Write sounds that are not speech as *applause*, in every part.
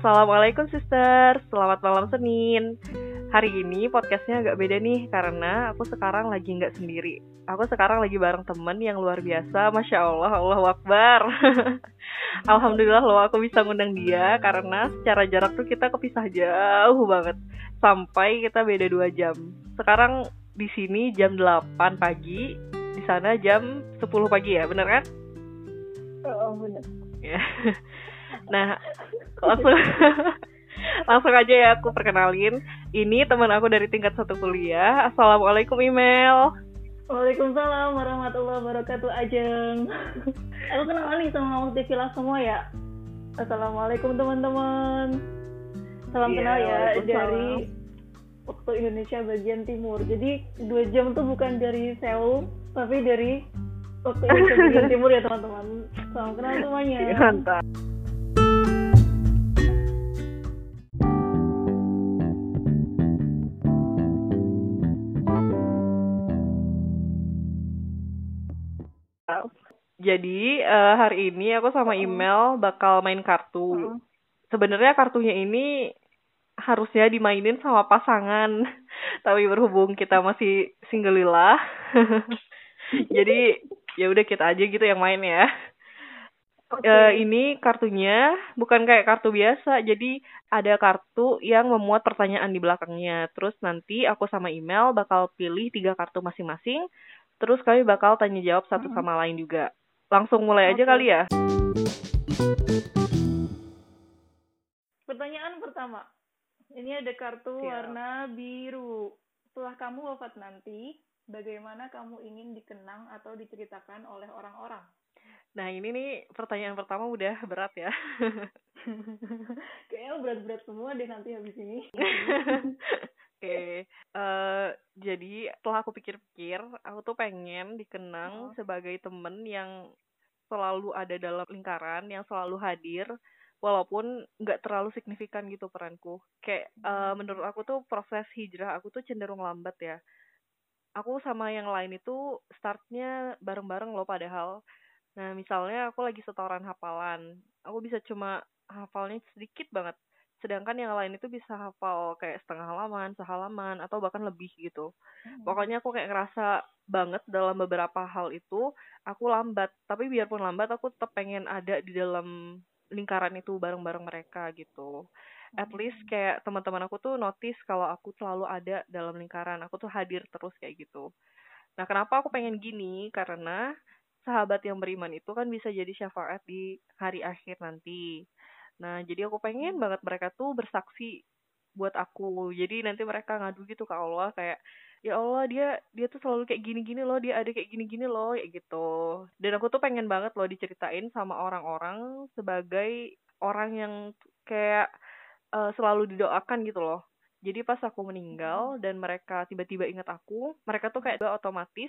Assalamualaikum sister, selamat malam Senin. Hari ini podcastnya agak beda nih karena aku sekarang lagi nggak sendiri. Aku sekarang lagi bareng temen yang luar biasa, Masya Allah, Allah Akbar. *laughs* Alhamdulillah loh aku bisa ngundang dia karena secara jarak tuh kita kepisah jauh banget. Sampai kita beda dua jam. Sekarang di sini jam 8 pagi, di sana jam 10 pagi ya, bener kan? Oh, bener. Ya. *laughs* Nah, langsung *laughs* langsung aja ya aku perkenalin. Ini teman aku dari tingkat satu kuliah. Assalamualaikum email. Waalaikumsalam warahmatullahi wabarakatuh Ajeng. aku kenal nih sama waktu Villa semua ya. Assalamualaikum teman-teman. Salam Iya, kenal ya dari waktu Indonesia bagian timur. Jadi dua jam tuh bukan dari Seoul, tapi dari waktu Indonesia bagian *laughs* timur ya teman-teman. Salam kenal semuanya. Mantap. Jadi eh, hari ini aku sama email bakal main kartu. Hmm. Sebenarnya kartunya ini harusnya dimainin sama pasangan, *laughs* tapi berhubung kita masih singleilah, *laughs* jadi ya udah kita aja gitu yang main ya. Oke. Eh, ini kartunya bukan kayak kartu biasa, jadi ada kartu yang memuat pertanyaan di belakangnya. Terus nanti aku sama email bakal pilih tiga kartu masing-masing, terus kami bakal tanya jawab satu sama lain juga. Langsung mulai aja kali ya. Pertanyaan pertama. Ini ada kartu Siap. warna biru. Setelah kamu wafat nanti, bagaimana kamu ingin dikenang atau diceritakan oleh orang-orang? Nah ini nih pertanyaan pertama udah berat ya. *laughs* Kayaknya berat-berat semua deh nanti habis ini. *laughs* Oke, eh, jadi setelah aku pikir-pikir, aku tuh pengen dikenang Oh. sebagai temen yang selalu ada dalam lingkaran, yang selalu hadir, walaupun nggak terlalu signifikan gitu peranku. Kayak eh, menurut aku tuh proses hijrah aku tuh cenderung lambat ya. Aku sama yang lain itu startnya bareng-bareng loh padahal. Nah, misalnya aku lagi setoran hafalan, aku bisa cuma hafalnya sedikit banget. Sedangkan yang lain itu bisa hafal kayak setengah halaman, sehalaman, atau bahkan lebih gitu. Pokoknya aku kayak ngerasa banget dalam beberapa hal itu, aku lambat. Tapi biarpun lambat, aku tetap pengen ada di dalam lingkaran itu bareng-bareng mereka gitu. At least kayak teman-teman aku tuh notice kalau aku selalu ada dalam lingkaran, aku tuh hadir terus kayak gitu. Nah, kenapa aku pengen gini? Karena sahabat yang beriman itu kan bisa jadi syafaat di hari akhir nanti. Nah, jadi aku pengen banget mereka tuh bersaksi buat aku. Jadi nanti mereka ngadu gitu ke Allah kayak ya Allah dia dia tuh selalu kayak gini-gini loh, dia ada kayak gini-gini loh kayak gitu. Dan aku tuh pengen banget loh diceritain sama orang-orang sebagai orang yang kayak eh, selalu didoakan gitu loh. Jadi pas aku meninggal dan mereka tiba-tiba ingat aku, mereka tuh kayak otomatis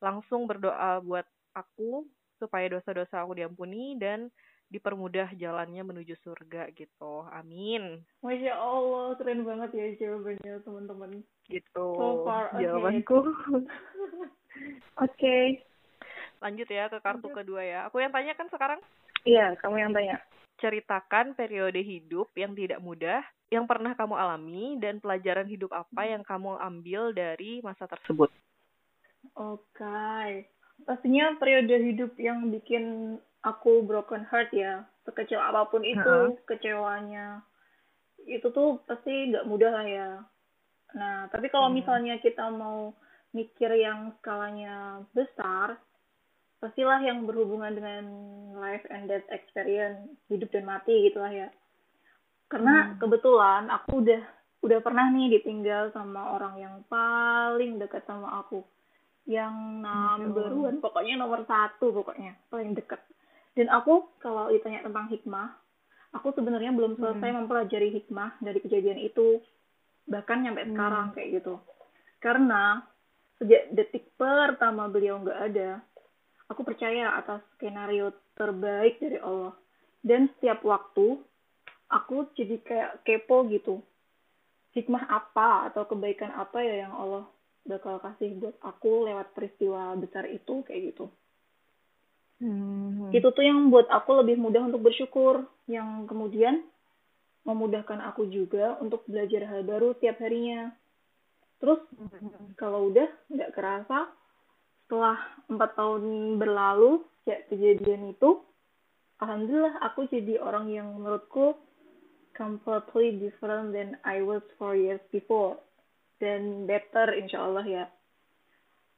langsung berdoa buat aku supaya dosa-dosa aku diampuni dan dipermudah jalannya menuju surga gitu. Amin. Masya Allah, keren banget ya jawabannya teman-teman. Gitu. So far, oke. Jawabanku. *laughs* Oke. Lanjut ya ke kartu Lanjut. kedua ya. Aku yang tanya kan sekarang Iya, kamu yang tanya. ceritakan periode hidup yang tidak mudah yang pernah kamu alami dan pelajaran hidup apa yang kamu ambil dari masa tersebut. Oke. Pastinya periode hidup yang bikin aku broken heart ya. Sekecil apa pun itu Heeh. kecewanya. Itu tuh pasti nggak mudah lah ya. Nah, tapi kalau Hmm. misalnya kita mau mikir yang skalanya besar, pastilah yang berhubungan dengan life and death experience, hidup dan mati gitu lah ya. Karena Hmm. kebetulan aku udah udah pernah nih ditinggal sama orang yang paling dekat sama aku yang Allah. one pokoknya nomor satu pokoknya paling dekat dan aku kalau ditanya tentang hikmah aku sebenarnya belum selesai mempelajari hikmah dari kejadian itu bahkan sampai Hmm. sekarang kayak gitu. Karena sejak detik pertama beliau nggak ada aku percaya atas skenario terbaik dari Allah. Dan setiap waktu aku jadi kayak kepo gitu. Hikmah apa atau kebaikan apa ya yang Allah bakal kasih buat aku lewat peristiwa besar itu kayak gitu Hmm. itu tuh yang buat aku lebih mudah untuk bersyukur yang kemudian memudahkan aku juga untuk belajar hal baru tiap harinya. Terus kalau udah nggak kerasa, setelah empat tahun berlalu ya kejadian itu, alhamdulillah aku jadi orang yang menurutku completely different than I was four years before dan better insya Allah ya.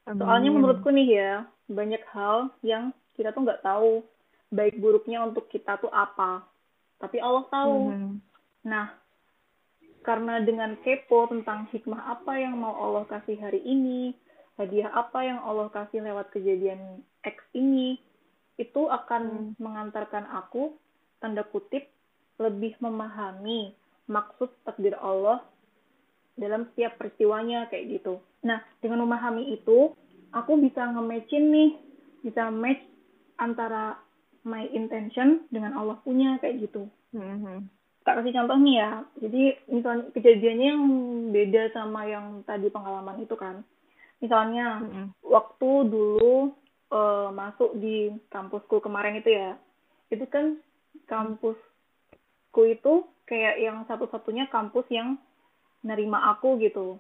Soalnya menurutku nih ya banyak hal yang kita tuh nggak tahu baik buruknya untuk kita tuh apa, tapi Allah tahu. Mm-hmm. Nah, karena dengan kepo tentang hikmah apa yang mau Allah kasih hari ini, hadiah apa yang Allah kasih lewat kejadian X ini, itu akan hmm. mengantarkan aku, tanda kutip, lebih memahami maksud takdir Allah dalam setiap peristiwanya kayak gitu. Nah, dengan memahami itu, aku bisa nge-matchin nih, bisa match antara my intention dengan Allah punya kayak gitu. Mm-hmm. Tak kasih contoh nih ya. Jadi misalnya kejadiannya yang beda sama yang tadi pengalaman itu kan. Misalnya mm-hmm. waktu dulu uh, masuk di kampusku kemarin itu ya, itu kan kampusku itu kayak yang satu-satunya kampus yang nerima aku gitu.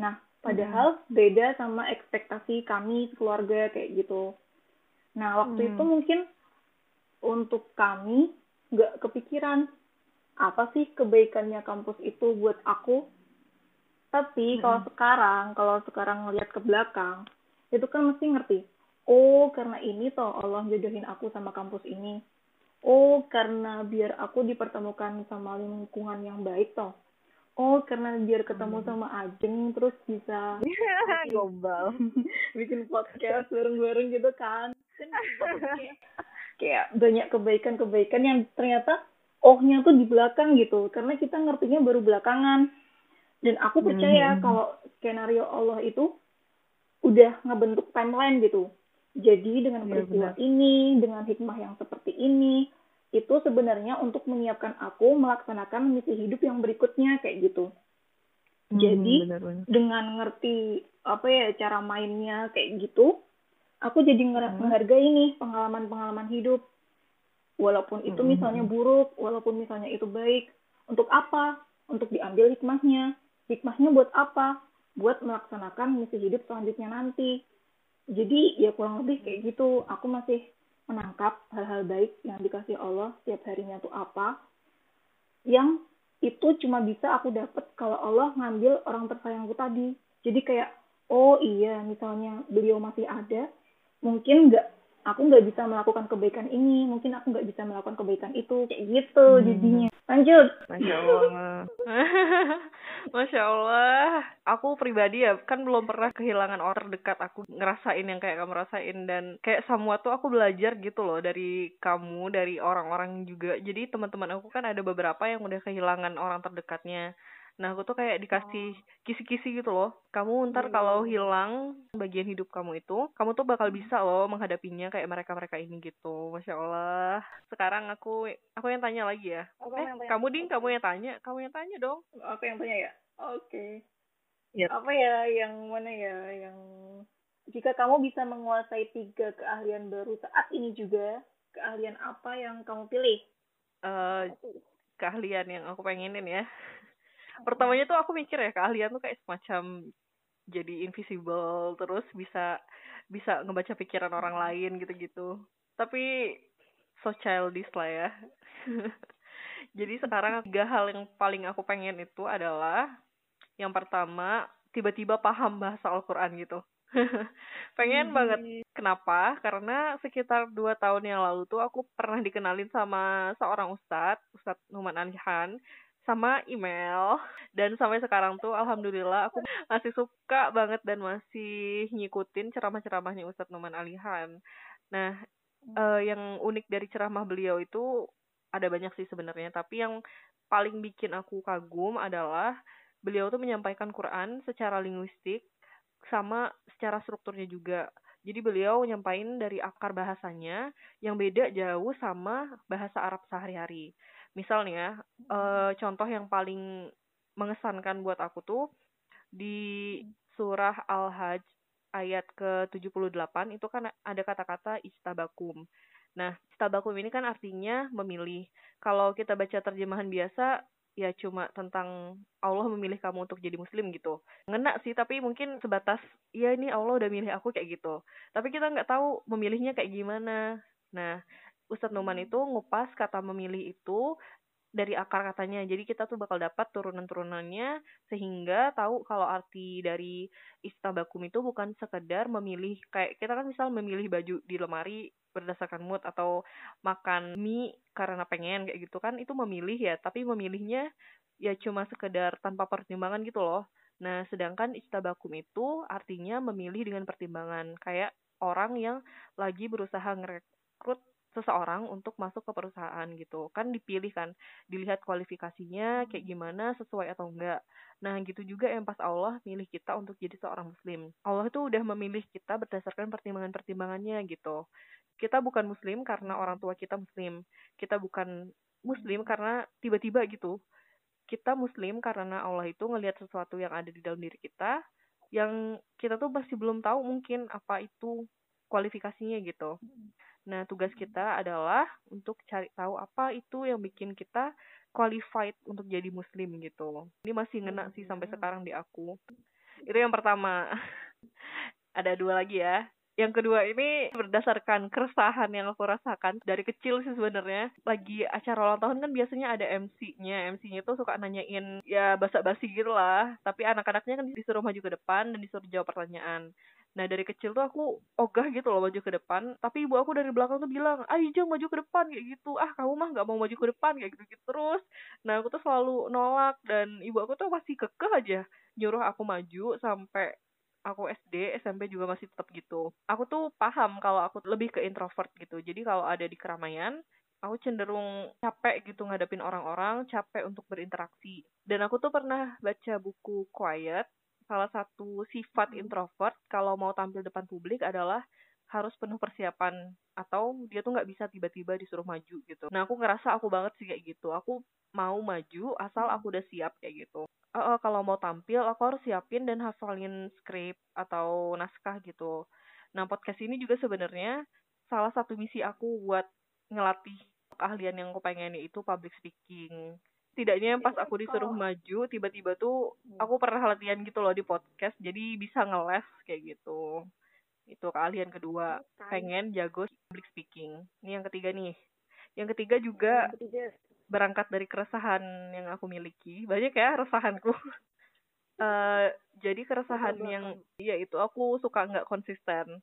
Nah, padahal mm-hmm. beda sama ekspektasi kami keluarga kayak gitu. Nah, waktu mm-hmm. itu mungkin untuk kami nggak kepikiran apa sih kebaikannya kampus itu buat aku. Tapi hmm. kalau sekarang, kalau sekarang ngeliat ke belakang, itu kan mesti ngerti. Oh, karena ini toh Allah jodohin aku sama kampus ini. Oh, karena biar aku dipertemukan sama lingkungan yang baik toh. Oh, karena biar ketemu hmm. sama Ajeng terus bisa *laughs* gombal *laughs* bikin podcast bareng-bareng gitu kan. *laughs* kayak banyak kebaikan-kebaikan yang ternyata ohnya tuh di belakang gitu. Karena kita ngertinya baru belakangan. Dan aku percaya hmm. kalau skenario Allah itu udah ngebentuk timeline gitu. Jadi dengan iya, peristiwa ya, ini dengan hikmah yang seperti ini itu sebenarnya untuk menyiapkan aku melaksanakan misi hidup yang berikutnya kayak gitu. Hmm, jadi benar, benar. dengan ngerti apa ya cara mainnya kayak gitu aku jadi hmm. menghargai nih pengalaman-pengalaman hidup. Walaupun itu hmm. misalnya buruk walaupun misalnya itu baik untuk apa? Untuk diambil hikmahnya. Hikmahnya buat apa? Buat melaksanakan misi hidup selanjutnya nanti. Jadi ya kurang lebih kayak gitu. Aku masih menangkap hal-hal baik yang dikasih Allah setiap harinya tuh apa yang itu cuma bisa aku dapat kalau Allah ngambil orang tersayangku tadi. Jadi kayak oh iya misalnya beliau masih ada mungkin nggak aku nggak bisa melakukan kebaikan ini mungkin aku nggak bisa melakukan kebaikan itu kayak gitu hmm. jadinya. Lanjut. Masya allah. *laughs* Masya allah. Aku pribadi ya kan belum pernah kehilangan orang terdekat. Aku ngerasain yang kayak kamu rasain dan kayak semua tuh aku belajar gitu loh dari kamu dari orang-orang juga. Jadi teman-teman aku kan ada beberapa yang udah kehilangan orang terdekatnya Nah, aku tuh kayak dikasih oh. kisi-kisi gitu loh. Kamu ntar hmm. kalau hilang bagian hidup kamu itu, kamu tuh bakal bisa loh menghadapinya kayak mereka-mereka ini gitu. Masya Allah. Sekarang aku aku yang tanya lagi ya. Aku eh, yang tanya. kamu ding, kamu yang tanya. Kamu yang tanya dong. Aku yang tanya ya? Oke. Okay. Yep. Apa ya yang mana ya? Yang jika kamu bisa menguasai tiga keahlian baru saat ini juga, keahlian apa yang kamu pilih? Uh, keahlian yang aku pengenin ya pertamanya tuh aku mikir ya keahlian tuh kayak semacam jadi invisible terus bisa bisa ngebaca pikiran orang lain gitu-gitu. Tapi so childish lah ya. *laughs* Jadi sekarang tiga hal yang paling aku pengen itu adalah yang pertama tiba-tiba paham bahasa Al-Quran gitu. *laughs* Pengen hmm. banget. Kenapa? Karena sekitar dua tahun yang lalu tuh aku pernah dikenalin sama seorang ustadz ustadz Numan Anhan sama email dan sampai sekarang tuh alhamdulillah aku masih suka banget dan masih ngikutin ceramah-ceramahnya Ustadz Numan Alihan. Nah, uh, yang unik dari ceramah beliau itu ada banyak sih sebenarnya, tapi yang paling bikin aku kagum adalah beliau tuh menyampaikan Quran secara linguistik sama secara strukturnya juga. Jadi beliau nyampain dari akar bahasanya yang beda jauh sama bahasa Arab sehari-hari misal nih ya uh, contoh yang paling mengesankan buat aku tuh di surah al-hajj ayat ke-78 itu kan ada kata-kata istabakum. Nah, istabakum ini kan artinya memilih. Kalau kita baca terjemahan biasa, ya cuma tentang Allah memilih kamu untuk jadi muslim gitu. Ngena sih, tapi mungkin sebatas, ya ini Allah udah milih aku kayak gitu. Tapi kita nggak tahu memilihnya kayak gimana. Nah, Ustadz Numan itu ngupas kata memilih itu dari akar katanya. Jadi kita tuh bakal dapat turunan-turunannya sehingga tahu kalau arti dari istabakum itu bukan sekedar memilih kayak kita kan misal memilih baju di lemari berdasarkan mood atau makan mie karena pengen kayak gitu kan itu memilih ya, tapi memilihnya ya cuma sekedar tanpa pertimbangan gitu loh. Nah, sedangkan istabakum itu artinya memilih dengan pertimbangan kayak orang yang lagi berusaha ngerekrut seseorang untuk masuk ke perusahaan gitu. Kan dipilih kan dilihat kualifikasinya kayak gimana sesuai atau enggak. Nah gitu juga yang pas Allah milih kita untuk jadi seorang muslim. Allah itu udah memilih kita berdasarkan pertimbangan-pertimbangannya gitu. Kita bukan muslim karena orang tua kita muslim. Kita bukan muslim karena tiba-tiba gitu. Kita muslim karena Allah itu ngelihat sesuatu yang ada di dalam diri kita yang kita tuh masih belum tahu mungkin apa itu kualifikasinya gitu Nah, tugas kita adalah untuk cari tahu apa itu yang bikin kita qualified untuk jadi muslim gitu. Ini masih ngena sih sampai sekarang di aku. Itu yang pertama. *laughs* Ada dua lagi ya. Yang kedua ini berdasarkan keresahan yang aku rasakan dari kecil sih sebenarnya. Lagi acara ulang tahun kan biasanya ada MC-nya. MC-nya tuh suka nanyain ya basa-basi gitu lah. Tapi anak-anaknya kan disuruh maju ke depan dan disuruh jawab pertanyaan. Nah dari kecil tuh aku ogah gitu loh maju ke depan. Tapi ibu aku dari belakang tuh bilang, ayo jangan maju ke depan kayak gitu. Ah kamu mah nggak mau maju ke depan kayak gitu, gitu terus. Nah aku tuh selalu nolak dan ibu aku tuh masih kekeh aja nyuruh aku maju sampai aku SD, SMP juga masih tetap gitu. Aku tuh paham kalau aku lebih ke introvert gitu. Jadi kalau ada di keramaian, aku cenderung capek gitu ngadepin orang-orang, capek untuk berinteraksi. Dan aku tuh pernah baca buku Quiet salah satu sifat hmm. introvert kalau mau tampil depan publik adalah harus penuh persiapan atau dia tuh nggak bisa tiba-tiba disuruh maju gitu. Nah aku ngerasa aku banget sih kayak gitu. Aku mau maju asal hmm. aku udah siap kayak gitu. Uh, uh, kalau mau tampil aku harus siapin dan hafalin skrip atau naskah gitu. Nah podcast ini juga sebenarnya salah satu misi aku buat ngelatih keahlian yang aku pengen itu public speaking setidaknya pas aku disuruh maju tiba-tiba tuh hmm. aku pernah latihan gitu loh di podcast jadi bisa ngeles kayak gitu. Itu keahlian kedua. Pengen jago public speaking. Ini yang ketiga nih. Yang ketiga juga berangkat dari keresahan yang aku miliki. Banyak ya resahanku uh, *laughs* jadi keresahan yang iya itu aku suka nggak konsisten.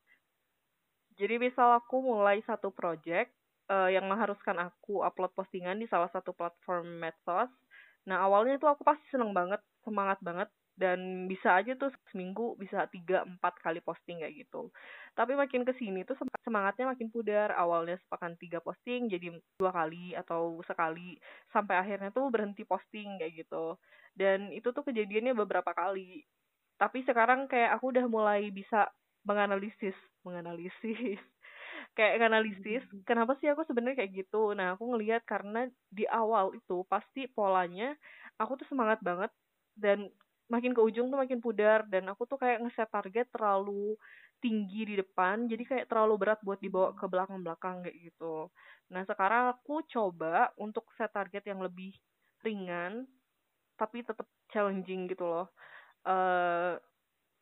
Jadi misal aku mulai satu project uh, yang mengharuskan aku upload postingan di salah satu platform medsos. Nah awalnya itu aku pasti seneng banget, semangat banget, dan bisa aja tuh seminggu bisa tiga empat kali posting kayak gitu. Tapi makin ke sini tuh semangatnya makin pudar. Awalnya sepakan tiga posting jadi dua kali atau sekali sampai akhirnya tuh berhenti posting kayak gitu. Dan itu tuh kejadiannya beberapa kali. Tapi sekarang kayak aku udah mulai bisa menganalisis, menganalisis *laughs* kayak analisis hmm. kenapa sih aku sebenarnya kayak gitu? Nah aku ngelihat karena di awal itu pasti polanya aku tuh semangat banget dan makin ke ujung tuh makin pudar dan aku tuh kayak ngeset target terlalu tinggi di depan jadi kayak terlalu berat buat dibawa ke belakang-belakang kayak gitu. Nah sekarang aku coba untuk set target yang lebih ringan tapi tetap challenging gitu loh. Uh,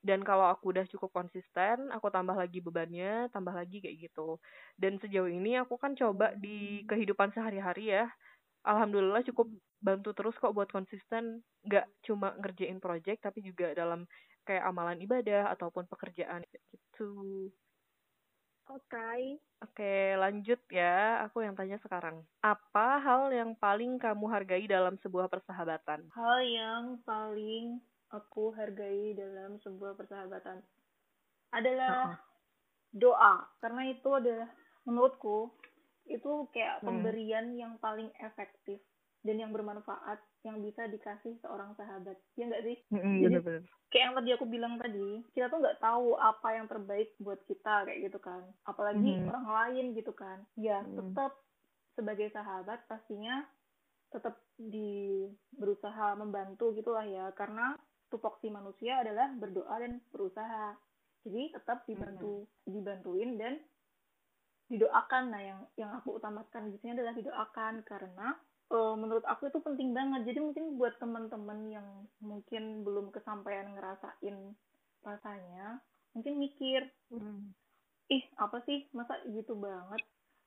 dan kalau aku udah cukup konsisten aku tambah lagi bebannya tambah lagi kayak gitu dan sejauh ini aku kan coba di kehidupan sehari-hari ya alhamdulillah cukup bantu terus kok buat konsisten nggak cuma ngerjain project tapi juga dalam kayak amalan ibadah ataupun pekerjaan gitu Oke. Okay. Oke, lanjut ya. Aku yang tanya sekarang. Apa hal yang paling kamu hargai dalam sebuah persahabatan? Hal yang paling aku hargai dalam sebuah persahabatan adalah doa karena itu adalah menurutku itu kayak hmm. pemberian yang paling efektif dan yang bermanfaat yang bisa dikasih seorang sahabat ya enggak sih mm, jadi bener -bener. kayak yang tadi aku bilang tadi kita tuh nggak tahu apa yang terbaik buat kita kayak gitu kan apalagi mm. orang lain gitu kan ya mm. tetap sebagai sahabat pastinya tetap di berusaha membantu gitulah ya karena tupoksi manusia adalah berdoa dan berusaha jadi tetap dibantu hmm. dibantuin dan didoakan nah yang yang aku utamakan di sini adalah didoakan karena uh, menurut aku itu penting banget jadi mungkin buat teman-teman yang mungkin belum kesampaian ngerasain rasanya mungkin mikir hmm. ih apa sih masa gitu banget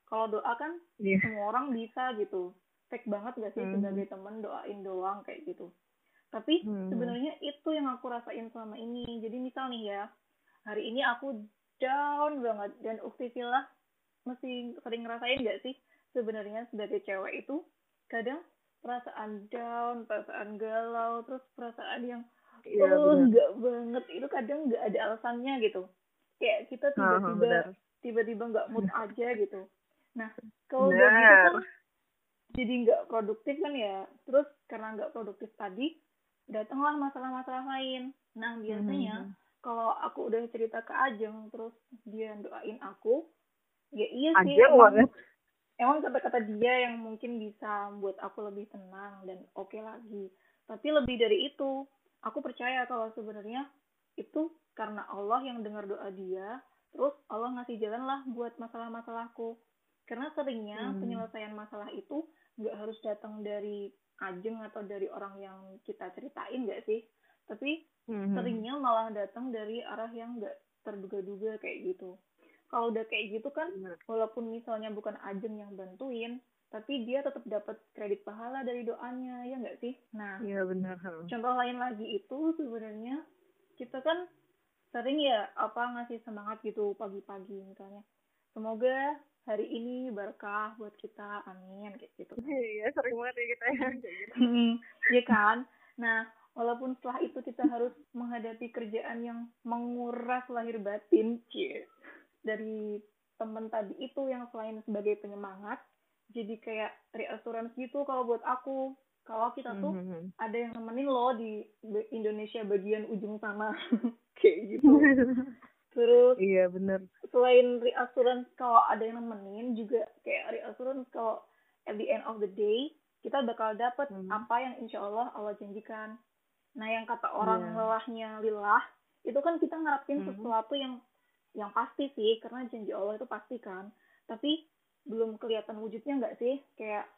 kalau doa kan yeah. semua orang bisa gitu fake banget gak sih hmm. sebagai teman doain doang kayak gitu tapi hmm. sebenarnya yang aku rasain selama ini. Jadi misal nih ya hari ini aku down banget. Dan ukti lah mesti sering ngerasain gak sih sebenarnya sebagai cewek itu? Kadang perasaan down, perasaan galau, terus perasaan yang ya, oh enggak banget. Itu kadang nggak ada alasannya gitu. Kayak kita tiba-tiba tiba-tiba nggak mood aja gitu. Nah kalau udah gitu kan jadi nggak produktif kan ya. Terus karena nggak produktif tadi datanglah masalah-masalah lain. Nah biasanya hmm. kalau aku udah cerita ke Ajeng terus dia doain aku, ya iya sih Aja emang, emang kata-kata dia yang mungkin bisa membuat aku lebih tenang dan oke okay lagi tapi lebih dari itu aku percaya kalau sebenarnya itu karena Allah yang dengar doa dia terus Allah ngasih jalan lah buat masalah-masalahku karena seringnya hmm. penyelesaian masalah itu nggak harus datang dari ajeng atau dari orang yang kita ceritain nggak sih? Tapi hmm. seringnya malah datang dari arah yang nggak terduga-duga kayak gitu. Kalau udah kayak gitu kan Bener. walaupun misalnya bukan Ajeng yang bantuin tapi dia tetap dapat kredit pahala dari doanya ya nggak sih? Nah iya benar contoh lain lagi itu sebenarnya kita kan sering ya apa ngasih semangat gitu pagi-pagi misalnya. Semoga hari ini berkah buat kita amin kayak gitu. Iya sering banget ya kita ya. *laughs* Gitu iya kan? Nah walaupun setelah itu kita harus menghadapi kerjaan yang menguras lahir batin cie dari temen tadi itu yang selain sebagai penyemangat jadi kayak reassurance gitu kalau buat aku. Kalau kita tuh mm -hmm. ada yang nemenin lo di Indonesia bagian ujung sana *laughs* kayak gitu *laughs* terus iya bener selain reassurance kalau ada yang nemenin juga kayak reassurance kalau at the end of the day kita bakal dapet mm -hmm. apa yang insya Allah Allah janjikan nah yang kata orang yeah. lelahnya lillah itu kan kita ngarepin mm -hmm. sesuatu yang yang pasti sih karena janji Allah itu pasti kan tapi belum kelihatan wujudnya nggak sih kayak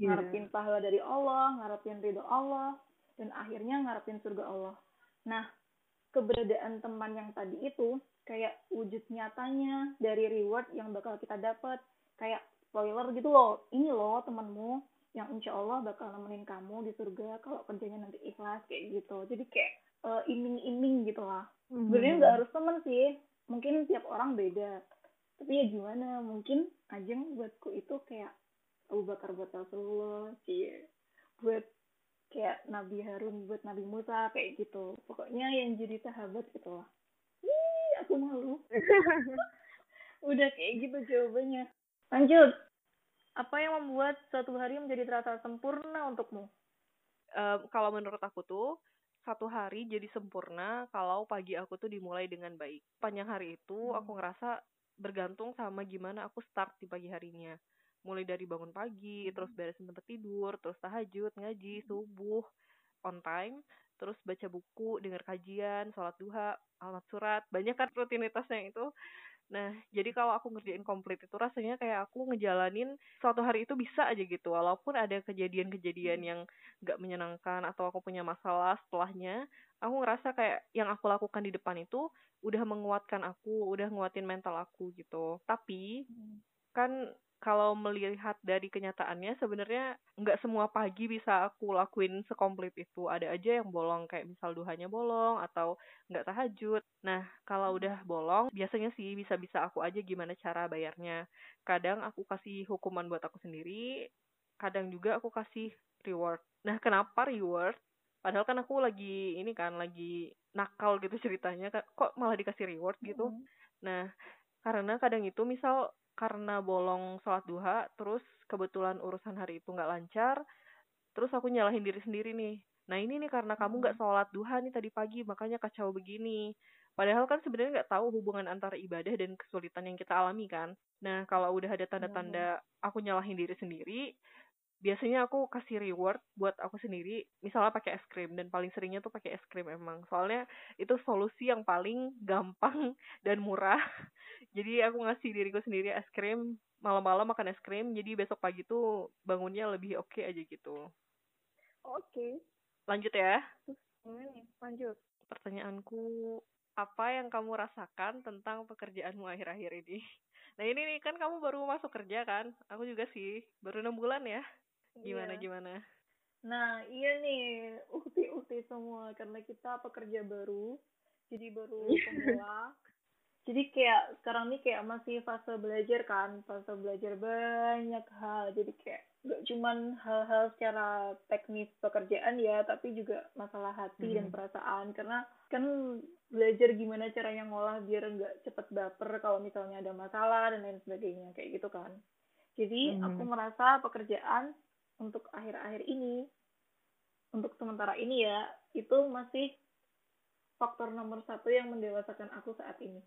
yeah. ngarepin pahala dari Allah ngarepin ridho Allah dan akhirnya ngarepin surga Allah nah keberadaan teman yang tadi itu kayak wujud nyatanya dari reward yang bakal kita dapat. Kayak spoiler gitu loh ini loh temanmu yang insya Allah bakal nemenin kamu di surga kalau kerjanya nanti ikhlas kayak gitu. Jadi kayak uh, iming-iming gitu lah. Mm-hmm. sebenarnya nggak harus teman sih mungkin tiap orang beda. Tapi ya gimana mungkin ajeng buatku itu kayak Abu Bakar buat Rasulullah sih buat kayak Nabi Harun buat Nabi Musa kayak gitu pokoknya yang jadi sahabat gitu lah Ih, aku malu *laughs* udah kayak gitu jawabannya lanjut apa yang membuat suatu hari menjadi terasa sempurna untukmu uh, kalau menurut aku tuh satu hari jadi sempurna kalau pagi aku tuh dimulai dengan baik. Panjang hari itu hmm. aku ngerasa bergantung sama gimana aku start di pagi harinya. Mulai dari bangun pagi, hmm. terus beresin tempat tidur, terus tahajud, ngaji, hmm. subuh, on time, terus baca buku, dengar kajian, sholat duha, alamat surat, banyak kan rutinitasnya itu Nah, jadi kalau aku ngerjain komplit itu rasanya kayak aku ngejalanin suatu hari itu bisa aja gitu. Walaupun ada kejadian-kejadian yang gak menyenangkan atau aku punya masalah setelahnya, aku ngerasa kayak yang aku lakukan di depan itu udah menguatkan aku, udah nguatin mental aku gitu. Tapi hmm. kan kalau melihat dari kenyataannya sebenarnya nggak semua pagi bisa aku lakuin sekomplit itu. Ada aja yang bolong kayak misal duhanya bolong atau nggak tahajud. Nah kalau udah bolong biasanya sih bisa-bisa aku aja gimana cara bayarnya. Kadang aku kasih hukuman buat aku sendiri kadang juga aku kasih reward. Nah kenapa reward? Padahal kan aku lagi ini kan lagi nakal gitu *laughs* ceritanya kok malah dikasih reward gitu? Mm -hmm. nah karena kadang itu misal karena bolong sholat duha terus kebetulan urusan hari itu nggak lancar terus aku nyalahin diri sendiri nih. Nah ini nih karena kamu nggak hmm. sholat duha nih tadi pagi makanya kacau begini. Padahal kan sebenarnya nggak tahu hubungan antara ibadah dan kesulitan yang kita alami kan. Nah kalau udah ada tanda-tanda aku nyalahin diri sendiri biasanya aku kasih reward buat aku sendiri misalnya pakai es krim dan paling seringnya tuh pakai es krim emang. Soalnya itu solusi yang paling gampang *laughs* dan murah. *laughs* Jadi aku ngasih diriku sendiri es krim malam-malam makan es krim jadi besok pagi tuh bangunnya lebih oke okay aja gitu. Oke. Okay. lanjut ya. Hmm, lanjut. Pertanyaanku apa yang kamu rasakan tentang pekerjaanmu akhir-akhir ini? *laughs* Nah ini nih kan kamu baru masuk kerja kan? Aku juga sih baru enam bulan ya gimana iya. gimana nah iya nih ukti-ukti semua karena kita pekerja baru jadi baru pemula jadi kayak sekarang nih kayak masih fase belajar kan fase belajar banyak hal jadi kayak gak cuman hal-hal secara teknis pekerjaan ya tapi juga masalah hati hmm. dan perasaan karena kan belajar gimana caranya ngolah biar nggak cepet baper kalau misalnya ada masalah dan lain sebagainya kayak gitu kan jadi hmm. aku merasa pekerjaan untuk akhir-akhir ini untuk sementara ini ya itu masih faktor nomor satu yang mendewasakan aku saat ini.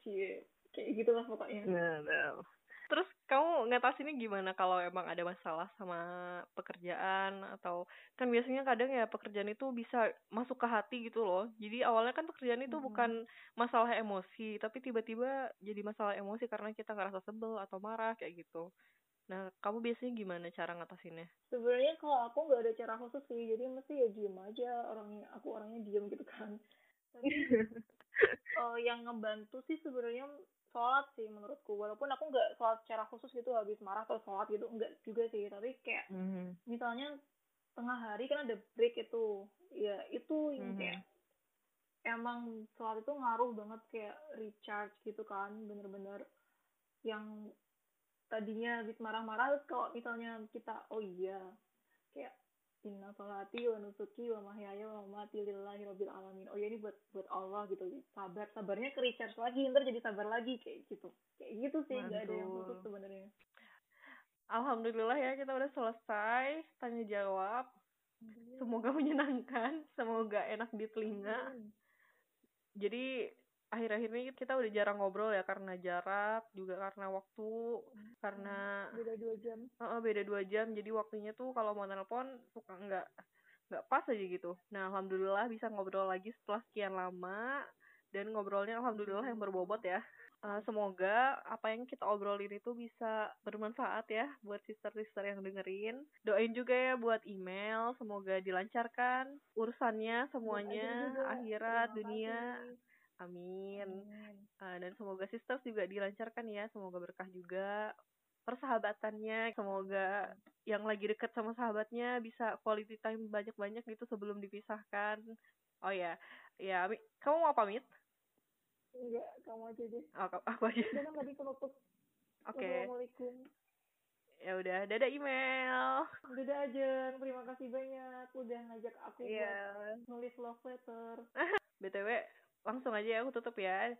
Cie, kayak gitu lah pokoknya. Nah, nah. terus kamu ngatasinnya gimana kalau emang ada masalah sama pekerjaan? Atau kan biasanya kadang ya pekerjaan itu bisa masuk ke hati gitu loh. Jadi awalnya kan pekerjaan itu hmm. bukan masalah emosi tapi tiba-tiba jadi masalah emosi karena kita ngerasa sebel atau marah kayak gitu Nah, kamu biasanya gimana cara ngatasinnya? Sebenarnya kalau aku nggak ada cara khusus sih, jadi mesti ya diem aja orangnya. Aku orangnya diem gitu kan. Tapi *laughs* uh, yang ngebantu sih sebenarnya sholat sih menurutku. Walaupun aku nggak sholat secara khusus gitu habis marah atau sholat gitu enggak juga sih. Tapi kayak mm -hmm. misalnya tengah hari kan ada break itu, ya itu yang mm -hmm. kayak emang sholat itu ngaruh banget kayak recharge gitu kan, bener-bener yang tadinya habis marah-marah terus kalau misalnya kita oh iya kayak inna salati wa nusuki wa mahyaya wa mati lillahi rabbil alamin. Oh ya ini buat buat Allah gitu sabar. Sabarnya ke recharge lagi ntar jadi sabar lagi kayak gitu. Kayak gitu sih nggak ada yang khusus sebenarnya. Alhamdulillah ya kita udah selesai tanya jawab. Semoga menyenangkan semoga enak di telinga. Jadi akhir-akhir ini kita udah jarang ngobrol ya karena jarak juga karena waktu hmm. karena beda dua jam. Uh, beda dua jam. Jadi waktunya tuh kalau mau nelpon suka nggak nggak pas aja gitu. Nah alhamdulillah bisa ngobrol lagi setelah sekian lama dan ngobrolnya alhamdulillah yang berbobot ya. Uh, semoga apa yang kita obrolin itu bisa bermanfaat ya buat sister-sister yang dengerin. Doain juga ya buat email semoga dilancarkan urusannya semuanya akhirat dunia Amin. Uh, dan semoga sisters juga dilancarkan ya, semoga berkah juga persahabatannya, semoga yang lagi deket sama sahabatnya bisa quality time banyak-banyak gitu sebelum dipisahkan. Oh ya, ya, kamu mau pamit? Enggak, kamu aja deh. Oh, aku aja. Jangan tadi penutup. Oke. Okay. Assalamualaikum. Ya udah, dadah email. Dadah aja, terima kasih banyak udah ngajak aku yeah. buat nulis love letter. *laughs* BTW, langsung aja ya aku tutup ya.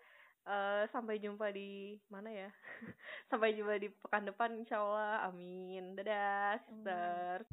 Uh, sampai jumpa di mana ya? *laughs* Sampai jumpa di pekan depan insyaallah amin. Dadah sister